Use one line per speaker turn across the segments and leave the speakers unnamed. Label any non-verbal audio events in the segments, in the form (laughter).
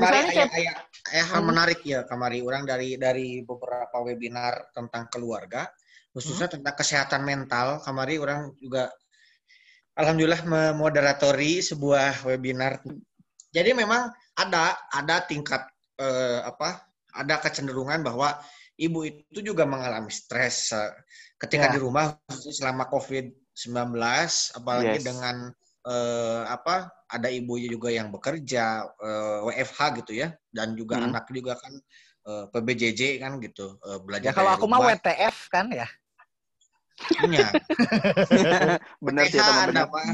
kamari ayah, ayah, ayah hal hmm. menarik ya kamari orang dari dari beberapa webinar tentang keluarga khususnya hmm. tentang kesehatan mental kamari orang juga alhamdulillah memoderatori sebuah webinar jadi memang ada ada tingkat eh, apa ada kecenderungan bahwa ibu itu juga mengalami stres eh, ketika ya. di rumah selama COVID-19 apalagi yes. dengan eh, apa ada ibu juga yang bekerja eh, WFH gitu ya dan juga hmm. anak juga kan eh, PBJJ kan gitu eh,
belajar ya kalau aku mah WTF kan ya
Iya. (laughs)
benar sih teman Pak.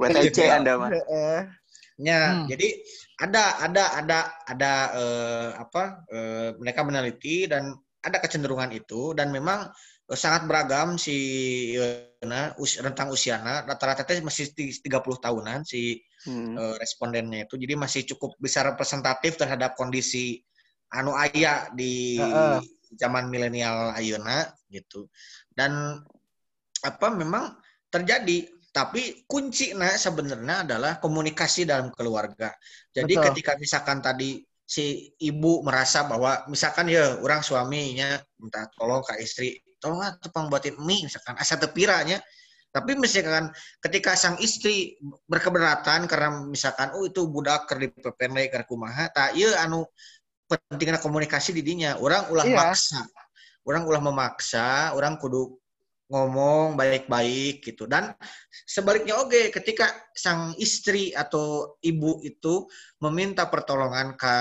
WTC Anda mah.
Ya, (laughs) hmm. jadi ada ada ada ada uh, apa uh, mereka meneliti dan ada kecenderungan itu dan memang uh, sangat beragam si uh, us, rentang usianya rata-rata masih 30 tahunan si hmm. uh, respondennya itu jadi masih cukup bisa representatif terhadap kondisi anu ayah di uh, uh. zaman milenial ayuna gitu dan apa memang terjadi tapi kunci nah sebenarnya adalah komunikasi dalam keluarga. Jadi Betul. ketika misalkan tadi si ibu merasa bahwa misalkan ya orang suaminya minta tolong ke istri, tolong tepang buatin mie misalkan asa tepiranya. Tapi misalkan ketika sang istri berkeberatan karena misalkan oh itu budak kerdi PPN ke kumaha, tak iya anu pentingnya komunikasi didinya. Orang ulah iya. maksa. Orang ulah memaksa, orang kudu ngomong baik-baik gitu dan sebaliknya oke okay, ketika sang istri atau ibu itu meminta pertolongan ke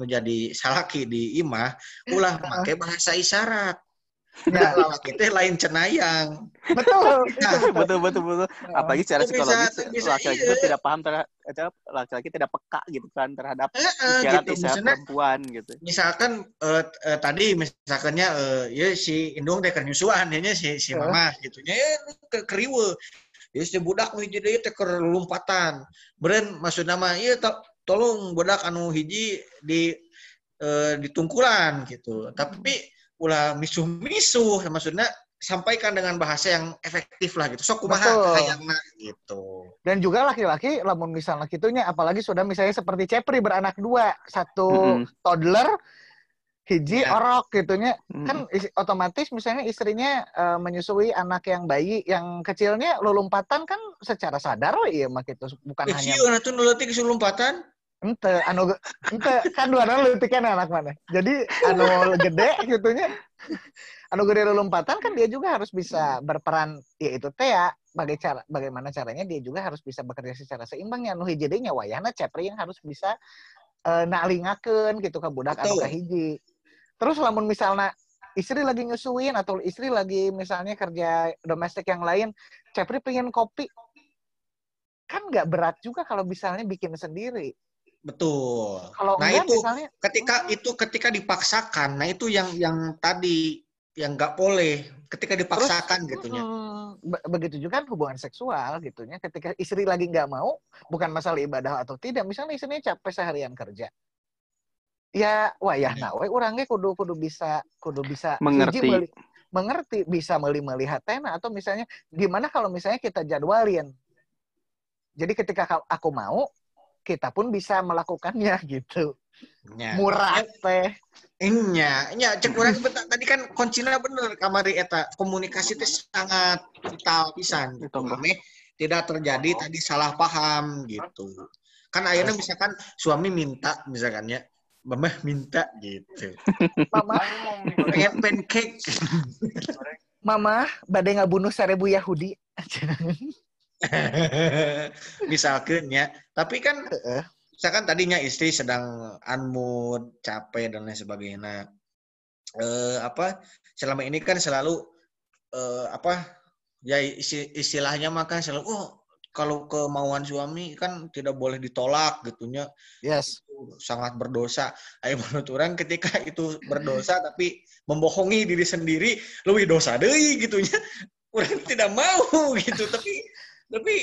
menjadi salaki di imah ulah pakai bahasa isyarat Ya, laki teh lain cenayang.
Betul. Nah, betul betul betul. Apalagi secara psikologis laki-laki itu iya. tidak paham terhadap laki-laki tidak peka gitu kan terhadap isyarat gitu. isyarat perempuan gitu.
Misalkan uh, uh, tadi misalkannya uh, ya si indung teh kenyusuan ya si si mama gitu. Ya ke keriwe. Ya si budak nu hiji deui teh lompatan. Beren maksud nama ieu to, tolong budak anu hiji di uh, ditungkulan gitu. Tapi ulah misuh-misuh maksudnya sampaikan dengan bahasa yang efektif lah gitu. Sok kumaha hayangna gitu.
Dan juga laki-laki lamun misalnya gitunya apalagi sudah misalnya seperti Cepri beranak dua, satu mm -hmm. toddler hiji yeah. orok gitunya mm. kan otomatis misalnya istrinya uh, menyusui anak yang bayi yang kecilnya lompatan kan secara sadar oh iya mak itu bukan
eh, hanya Iya, tuh nuletik lompatan
ente anu ente kan dua anu kan anak mana? Jadi anu gede gitunya. Anu gede lompatan kan dia juga harus bisa berperan ya itu teh ya bagai cara bagaimana caranya dia juga harus bisa bekerja secara seimbang. Ya anu hijedinya wayahna cepri yang harus bisa uh, nalingakeun gitu ke budak anu hiji. Terus lamun misalnya istri lagi nyusuin atau istri lagi misalnya kerja domestik yang lain cepri pengen kopi. Kan nggak berat juga kalau misalnya bikin sendiri
Betul. Kalau nah enggak, itu misalnya, ketika hmm. itu ketika dipaksakan, nah itu yang yang tadi yang nggak boleh ketika dipaksakan Terus, gitunya. Hmm,
begitu juga kan hubungan seksual gitunya. Ketika istri lagi nggak mau, bukan masalah ibadah atau tidak. Misalnya istrinya capek seharian kerja. Ya, wah ya, nah, wah orangnya kudu kudu bisa kudu bisa
mengerti. Meli,
mengerti bisa meli melihat tena atau misalnya gimana kalau misalnya kita jadwalin. Jadi ketika aku mau, kita pun bisa melakukannya (laughs) gitu. Ya. Murah teh.
Iya, iya cek urang tadi kan kuncinya bener kamari eta komunikasi teh sangat vital pisan gitu. tidak terjadi tadi salah paham gitu. Kan akhirnya misalkan suami minta misalkan ya, Mama minta gitu. (laughs)
Mama
pengen pancake. (laughs)
Mama, badai bunuh seribu Yahudi. (laughs)
misalkan ya. Tapi kan misalkan tadinya istri sedang unmood capek dan lain sebagainya. Eh, apa selama ini kan selalu eh, apa ya istilahnya maka selalu oh kalau kemauan suami kan tidak boleh ditolak gitunya.
Yes.
Sangat berdosa. Ayo menurut orang ketika itu berdosa (laughs) tapi membohongi diri sendiri lebih dosa deh gitunya. Orang tidak mau (laughs) gitu tapi tapi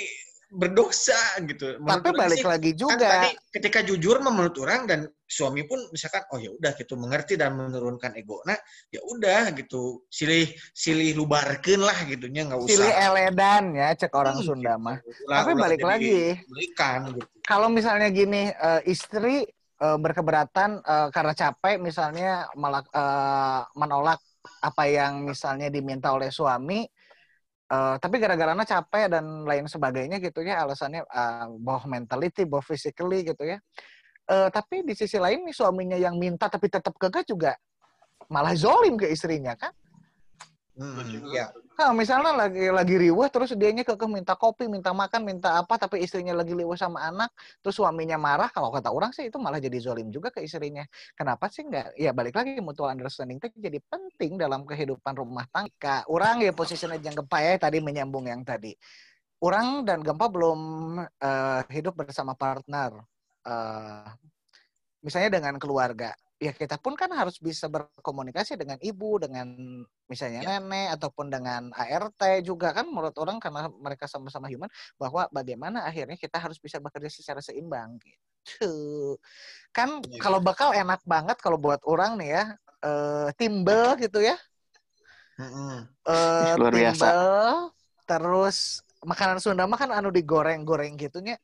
berdosa gitu.
Menurut Tapi balik sih, lagi kan juga. Kan tadi
ketika jujur menurut orang dan suami pun misalkan oh ya udah gitu mengerti dan menurunkan ego. Nah ya udah gitu silih silih lubarkan lah gitunya nggak usah.
Silih eledan ya cek orang hmm, Sunda gitu. mah. Tapi balik lagi. Belikan gitu. Kalau misalnya gini uh, istri uh, berkeberatan uh, karena capek misalnya menolak apa yang misalnya diminta oleh suami Uh, tapi gara-garanya capek dan lain sebagainya gitu ya alasannya uh, boh mentality, boh physically gitu ya. Uh, tapi di sisi lain nih suaminya yang minta tapi tetap kekeh juga malah zolim ke istrinya kan? Hmm, ya. Nah, misalnya lagi lagi riwah terus dianya ke minta kopi, minta makan, minta apa tapi istrinya lagi riwah sama anak, terus suaminya marah kalau kata orang sih itu malah jadi zolim juga ke istrinya. Kenapa sih enggak? Ya balik lagi mutual understanding itu jadi penting dalam kehidupan rumah tangga. Orang ya posisinya yang gempa ya tadi menyambung yang tadi. Orang dan gempa belum uh, hidup bersama partner. Uh, misalnya dengan keluarga ya kita pun kan harus bisa berkomunikasi dengan ibu, dengan misalnya ya. nenek ataupun dengan ART juga kan menurut orang karena mereka sama-sama human bahwa bagaimana akhirnya kita harus bisa bekerja secara seimbang gitu. Kan ya. kalau bakal enak banget kalau buat orang nih ya uh, timbel gitu ya. Uh, Luar timbel, biasa. Terus makanan Sunda mah kan anu digoreng-goreng gitunya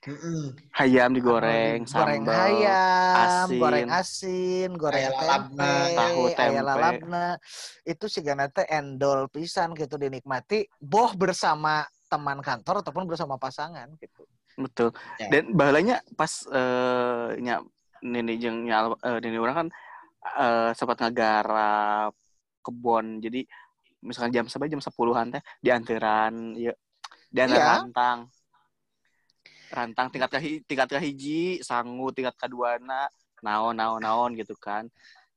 Mm-mm. Hayam digoreng,
goreng sambal, hayam, asin, goreng asin, goreng tempe, tahu tempe. lalapna. Itu sih teh endol pisan gitu dinikmati boh bersama teman kantor ataupun bersama pasangan gitu.
Betul. Ya. Dan bahalanya pas uh, nya nini jeung nya uh, nini orang kan uh, sempat ngagarap kebon. Jadi misalkan jam sampai jam sepuluhan teh di antaran ya di antaran iya. rantang rantang tingkat ke tingkat ke hiji sangu tingkat kedua na naon naon naon gitu kan.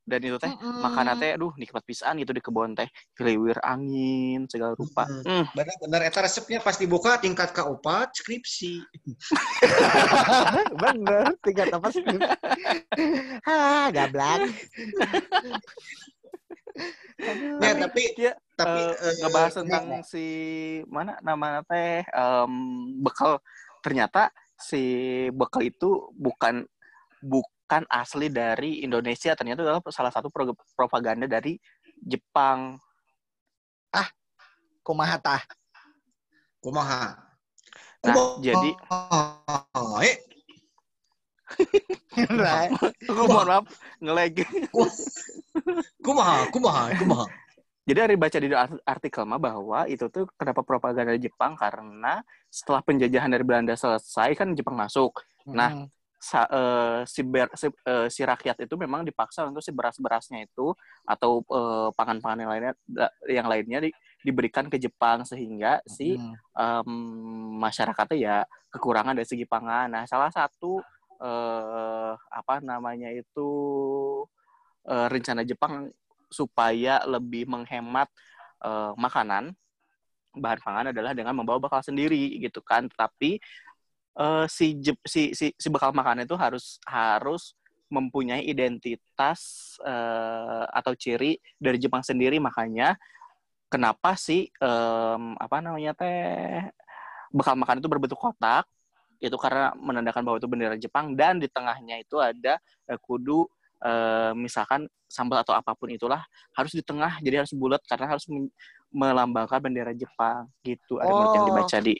Dan itu teh mm -hmm. makanan teh aduh nikmat pisan gitu di kebun teh. Liwir angin segala rupa. Mm.
mm. benar benar eta resepnya pas dibuka tingkat keempat skripsi. (laughs)
Bener tingkat apa skripsi. (laughs) Ah gablak.
Ya tapi ya, tapi uh, uh, ngebahas tentang uh, si mana nama teh um, bekal ternyata si bekal itu bukan bukan asli dari Indonesia. Ternyata adalah salah satu propaganda dari Jepang.
Ah kumaha tah
kumaha
nah kumaha. jadi
eh (laughs)
Aku mohon maaf, ngeleg.
kumaha, kumaha, kumaha.
Jadi hari baca di artikel mah bahwa itu tuh kenapa propaganda Jepang karena setelah penjajahan dari Belanda selesai kan Jepang masuk. Nah, sa, uh, si, ber, si, uh, si rakyat itu memang dipaksa untuk si beras-berasnya itu atau uh, pangan-pangan yang lainnya yang lainnya di, diberikan ke Jepang sehingga si um, masyarakatnya ya kekurangan dari segi pangan. Nah, salah satu uh, apa namanya itu uh, rencana Jepang supaya lebih menghemat uh, makanan bahan pangan adalah dengan membawa bekal sendiri gitu kan. Tapi uh, si, si si si bekal makanan itu harus harus mempunyai identitas uh, atau ciri dari Jepang sendiri. Makanya kenapa sih um, apa namanya teh bekal makan itu berbentuk kotak? Itu karena menandakan bahwa itu bendera Jepang. Dan di tengahnya itu ada kudu uh, misalkan sambal atau apa pun itulah harus di tengah jadi harus bulat karena harus melambangkan bendera Jepang gitu ada oh. yang dibaca di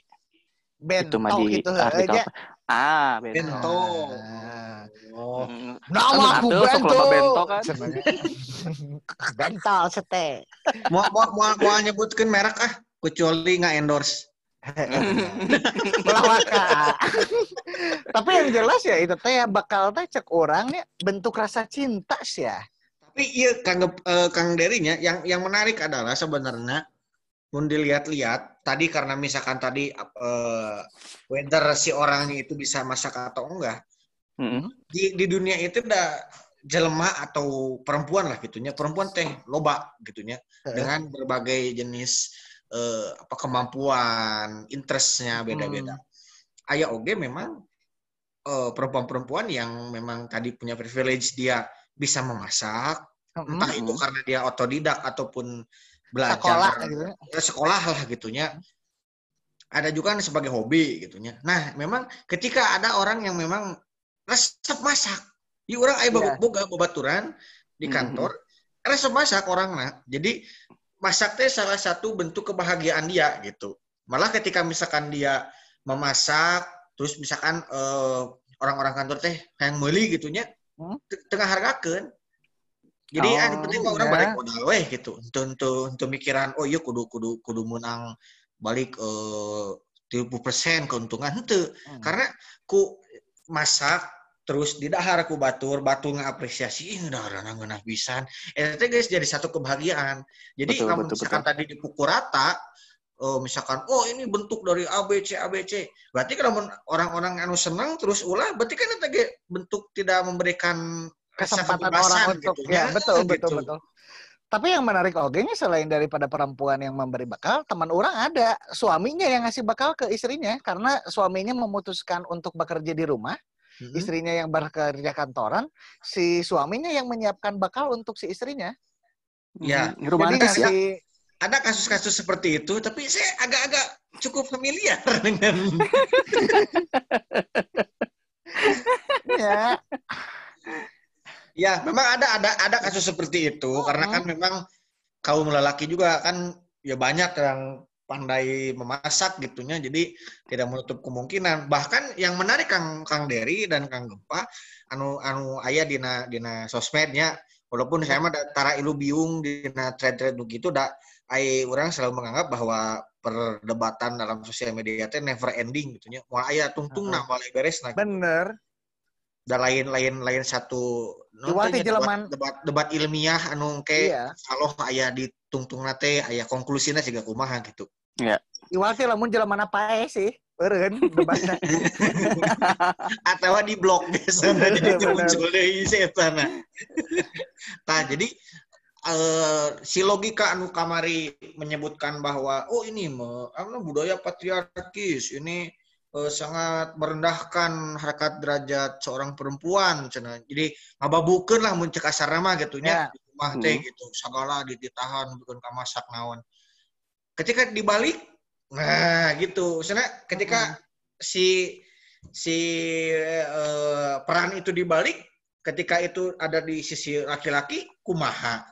bento itu gitu
artikel aja. ah
bento, bento.
Oh. Nama aku bento. bento kan. (laughs) Bental sete.
mau mau mau mau nyebutkan merek ah kecuali nggak endorse. (laughs)
Tapi yang jelas ya itu teh bakal teh cek orangnya bentuk rasa cinta sih ya.
Tapi iya Kang uh, Kang Derinya yang yang menarik adalah sebenarnya pun dilihat-lihat tadi karena misalkan tadi uh, whether si orangnya itu bisa masak atau enggak. Mm -hmm. Di di dunia itu udah jelema atau perempuan lah gitunya perempuan teh loba gitunya dengan berbagai jenis uh, apa kemampuan, interestnya beda-beda. Hmm. Ayah oge memang uh, perempuan-perempuan yang memang tadi punya privilege dia bisa memasak, hmm. entah itu karena dia otodidak ataupun belajar
sekolah gitu.
Ya, sekolah lah gitunya. ada juga kan sebagai hobi gitunya. Nah, memang ketika ada orang yang memang resep masak, di orang ayah yeah. boga bobaturan di mm-hmm. kantor, mm-hmm. resep masak orang nah. Jadi masak teh salah satu bentuk kebahagiaan dia gitu. Malah ketika misalkan dia memasak, terus misalkan uh, orang-orang kantor teh yang meli gitunya, hmm? tengah hargakan. Jadi oh, ah, penting orang ya. balik modal weh gitu. Untuk untuk untuk mikiran oh iya kudu kudu kudu menang balik eh uh, persen keuntungan itu hmm. karena ku masak terus di dahar ku batur batu ngapresiasi ini udah rana ngenah pisan. Itu guys jadi satu kebahagiaan. Jadi betul, kalau betul, misalkan betul. tadi dipukul rata oh, misalkan oh ini bentuk dari ABC ABC berarti kalau orang-orang anu senang terus ulah berarti kan itu bentuk tidak memberikan
kesempatan orang untuk gitu, ya, ya betul (laughs) gitu. betul. Betul tapi yang menarik oke nya selain daripada perempuan yang memberi bekal, teman orang ada. Suaminya yang ngasih bekal ke istrinya karena suaminya memutuskan untuk bekerja di rumah, hmm istrinya yang bekerja kantoran, si suaminya yang menyiapkan bekal untuk si istrinya.
Ya, hmm. romantis ya. Si, ada kasus-kasus seperti itu, tapi saya agak-agak cukup familiar (laughs) dengan. (laughs) ya. Ya, memang ada ada ada kasus seperti itu -huh. karena kan memang kaum lelaki juga kan ya banyak yang pandai memasak gitunya jadi tidak menutup kemungkinan. Bahkan yang menarik Kang Kang Dery dan Kang Gempa anu anu ayah dina dina sosmednya walaupun saya mah tara ilu biung dina thread-thread gitu dah ai orang selalu menganggap bahwa perdebatan dalam sosial media itu never ending gitunya. Mau ayah tungtung nah beres nah
bener.
Dan lain-lain lain satu debat, debat debat ilmiah anu ke iya. kalau ayah ditungtung nate ayah konklusinya juga kumaha gitu
ya Iwati lamun jalan apa sih Beren, debatnya. (laughs)
Atau di blog biasanya jadi muncul deh sana. Nah, jadi uh, si logika anu kamari menyebutkan bahwa oh ini mah budaya patriarkis, ini uh, sangat merendahkan harkat derajat seorang perempuan cina. jadi ngababukeun lah mun cek asarna gitu nya yeah. Rumah teh hmm. gitu segala ditahan bukan kamasak naon. Ketika dibalik nah gitu. Sana ketika hmm. si si uh, peran itu dibalik ketika itu ada di sisi laki-laki kumaha?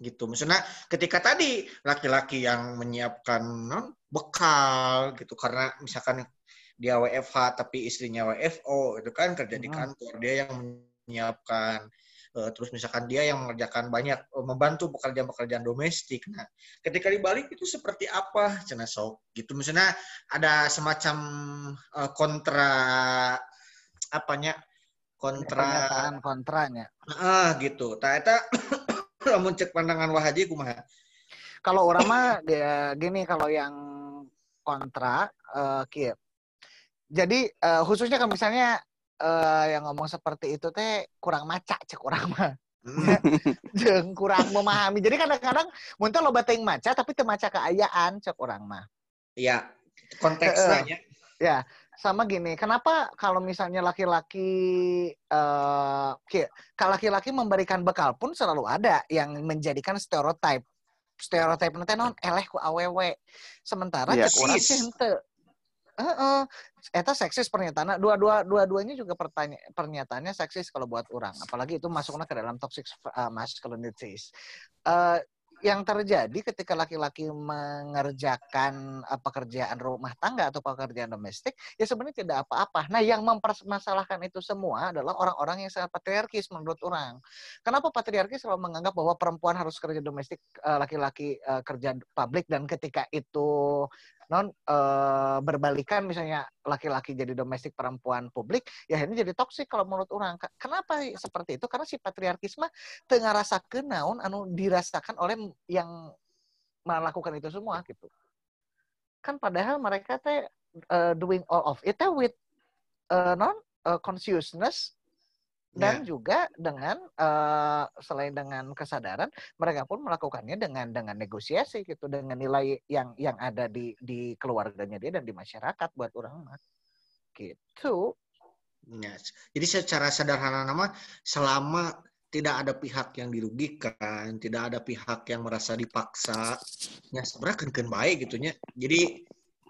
Gitu. Misalnya ketika tadi laki-laki yang menyiapkan non bekal gitu. Karena misalkan dia WFH tapi istrinya WFO itu kan kerja di kantor dia yang menyiapkan terus misalkan dia yang mengerjakan banyak uh, membantu pekerjaan-pekerjaan domestik. Nah ketika dibalik itu seperti apa? Cina sok gitu. Misalnya ada semacam uh, kontra apanya?
Kontra kontranya.
Ah gitu. Tak eta (coughs) namun cek pandangan wahaji kumaha?
Kalau orang mah dia gini kalau yang kontra uh, jadi uh, khususnya kalau misalnya uh, yang ngomong seperti itu teh kurang maca cek kurang mah. Hmm. (laughs) jeng kurang memahami. Jadi kadang-kadang muntah lo bateng maca tapi temaca keayaan cek orang mah.
Iya konteksnya uh,
ya. Sama gini kenapa kalau misalnya laki-laki uh, kalau laki-laki memberikan bekal pun selalu ada yang menjadikan stereotip stereotip nanti non eleh ku awewe. Sementara yes. cek orang sih uh, eta seksis pernyataan dua-dua dua-duanya juga pertanya pernyataannya seksis kalau buat orang apalagi itu masuknya ke dalam toxic uh, masculinities uh, yang terjadi ketika laki-laki mengerjakan uh, pekerjaan rumah tangga atau pekerjaan domestik ya sebenarnya tidak apa-apa. Nah, yang mempermasalahkan itu semua adalah orang-orang yang sangat patriarkis menurut orang. Kenapa patriarkis selalu menganggap bahwa perempuan harus kerja domestik, laki-laki kerja publik dan ketika itu non uh, berbalikan misalnya laki-laki jadi domestik perempuan publik ya ini jadi toksik kalau menurut orang. Kenapa seperti itu? Karena si patriarkisme tengah rasa kenaun anu dirasakan oleh yang melakukan itu semua gitu. Kan padahal mereka teh uh, doing all of it with uh, non uh, consciousness dan yeah. juga dengan uh, selain dengan kesadaran mereka pun melakukannya dengan dengan negosiasi gitu dengan nilai yang yang ada di di keluarganya dia dan di masyarakat buat orang mah gitu
yes. jadi secara sederhana nama selama tidak ada pihak yang dirugikan tidak ada pihak yang merasa dipaksa ya sebenarnya kan baik gitunya jadi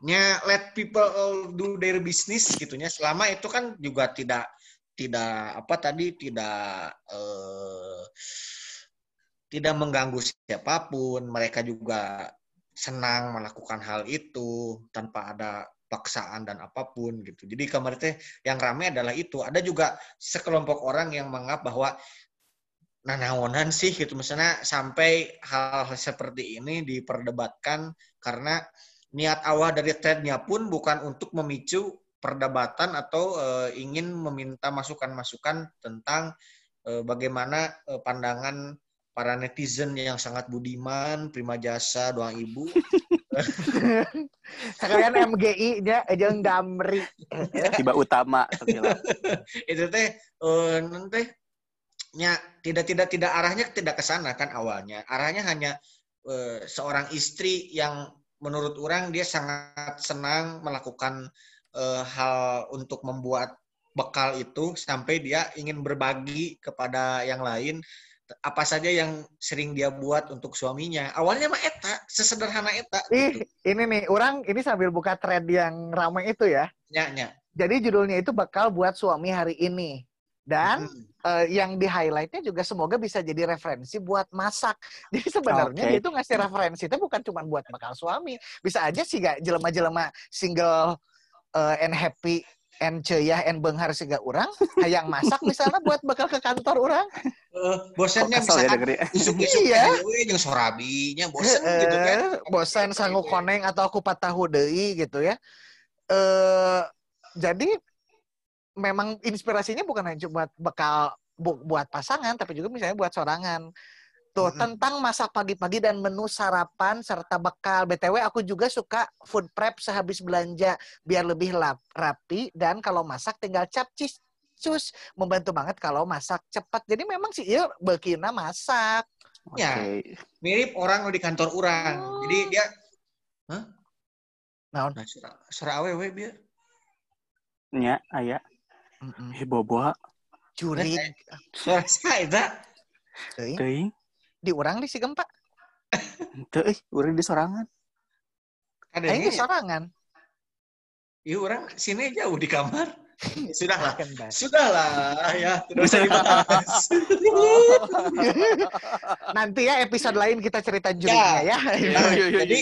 nya let people all do their business gitunya selama itu kan juga tidak tidak apa tadi tidak eh, tidak mengganggu siapa pun mereka juga senang melakukan hal itu tanpa ada paksaan dan apa pun gitu. Jadi kemarin teh yang ramai adalah itu. Ada juga sekelompok orang yang menganggap bahwa nanawonan sih gitu misalnya sampai hal, hal seperti ini diperdebatkan karena niat awal dari threadnya pun bukan untuk memicu perdebatan atau uh, ingin meminta masukan-masukan tentang uh, bagaimana uh, pandangan para netizen yang sangat budiman, prima jasa, doang ibu. (laughs)
Sekalian MGI nya jeung Damri.
Tiba utama. (laughs)
Itu teh uh, nanti nya tidak tidak tidak arahnya tidak ke sana kan awalnya. Arahnya hanya uh, seorang istri yang menurut orang dia sangat senang melakukan uh, hal untuk membuat bekal itu sampai dia ingin berbagi kepada yang lain apa saja yang sering dia buat untuk suaminya. Awalnya mah eta, sesederhana eta.
Ih, gitu. ini nih, orang ini sambil buka thread yang ramai itu ya.
Ya, ya.
Jadi judulnya itu bakal buat suami hari ini. Dan hmm. uh, yang di highlightnya juga semoga bisa jadi referensi buat masak. (laughs) Jadi sebenarnya okay. itu ngasih referensi itu bukan cuma buat bakal suami. Bisa aja sih gak jelema-jelema single uh, and happy and ceyah and benghar siga orang hayang masak misalnya buat bakal ke kantor orang
uh, bosannya misalkan ya, isuk-isuk iya. yang sorabinya bosan uh, gitu kan.
bosan sanggup koneng atau aku patah deui gitu ya. Uh, jadi memang inspirasinya bukan hanya buat bekal bu, buat pasangan tapi juga misalnya buat sorangan Tuh, hmm. tentang masak pagi-pagi dan menu sarapan serta bekal. BTW aku juga suka food prep sehabis belanja biar lebih lap, rapi dan kalau masak tinggal cap cheese sus membantu banget kalau masak cepat. Jadi memang sih iya Bekina masak.
Ya, mirip orang di kantor orang. Oh. Jadi dia Hah? Nah, surah awewe biar.
Nya, aya. Mm -mm. Heboboa.
Curi.
Suara saya
Teuing. Di orang di si gempa.
Itu eh, orang di sorangan.
Ada di sorangan.
Iya orang sini jauh di kamar. (laughs) Sudahlah, sudahlah ya, tidak usah dibahas. (laughs)
Nanti ya episode lain kita cerita jurinya ya. ya.
ya. jadi,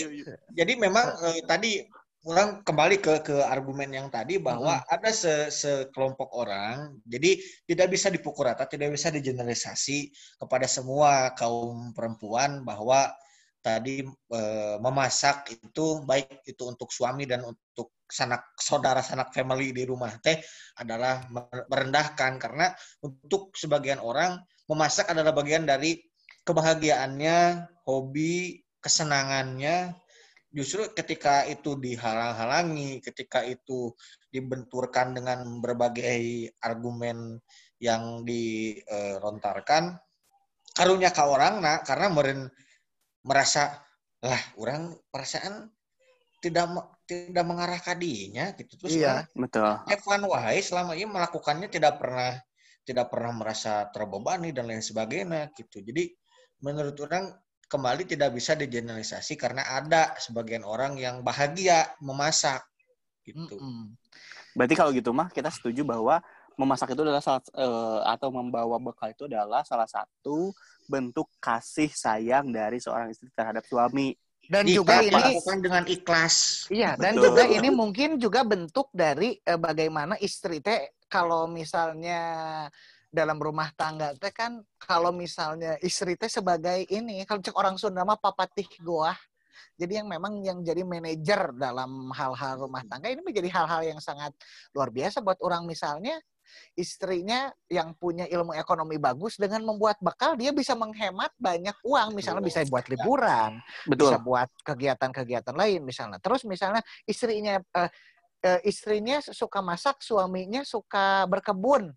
jadi memang eh, tadi ulang kembali ke ke argumen yang tadi bahwa hmm. ada se, sekelompok orang jadi tidak bisa dipukul rata tidak bisa digeneralisasi kepada semua kaum perempuan bahwa tadi e, memasak itu baik itu untuk suami dan untuk sanak saudara sanak family di rumah teh adalah merendahkan karena untuk sebagian orang memasak adalah bagian dari kebahagiaannya hobi kesenangannya justru ketika itu dihalang-halangi, ketika itu dibenturkan dengan berbagai argumen yang dilontarkan, karunya ke orang nah karena meren merasa lah orang perasaan tidak tidak mengarah kadinya gitu terus
iya, betul.
Evan Wahai selama ini melakukannya tidak pernah tidak pernah merasa terbebani dan lain sebagainya gitu. Jadi menurut orang kembali tidak bisa digeneralisasi karena ada sebagian orang yang bahagia memasak gitu. Mm -hmm.
Berarti kalau gitu mah kita setuju bahwa memasak itu adalah salah, uh, atau membawa bekal itu adalah salah satu bentuk kasih sayang dari seorang istri terhadap suami.
Dan juga ini
dengan ikhlas.
Iya, dan Betul. juga ini mungkin juga bentuk dari uh, bagaimana istri teh kalau misalnya dalam rumah tangga teh kan kalau misalnya istri teh sebagai ini kalau cek orang Sunda mah papatih goah. Jadi yang memang yang jadi manajer dalam hal-hal rumah tangga ini menjadi hal-hal yang sangat luar biasa buat orang. Misalnya istrinya yang punya ilmu ekonomi bagus dengan membuat bekal dia bisa menghemat banyak uang. Misalnya bisa buat liburan Betul. bisa buat kegiatan-kegiatan lain misalnya. Terus misalnya istrinya uh, uh, istrinya suka masak suaminya suka berkebun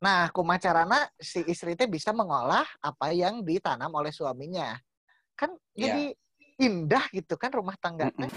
Nah, kumacarana si istri teh bisa mengolah apa yang ditanam oleh suaminya. Kan yeah. jadi indah gitu kan rumah tangga teh.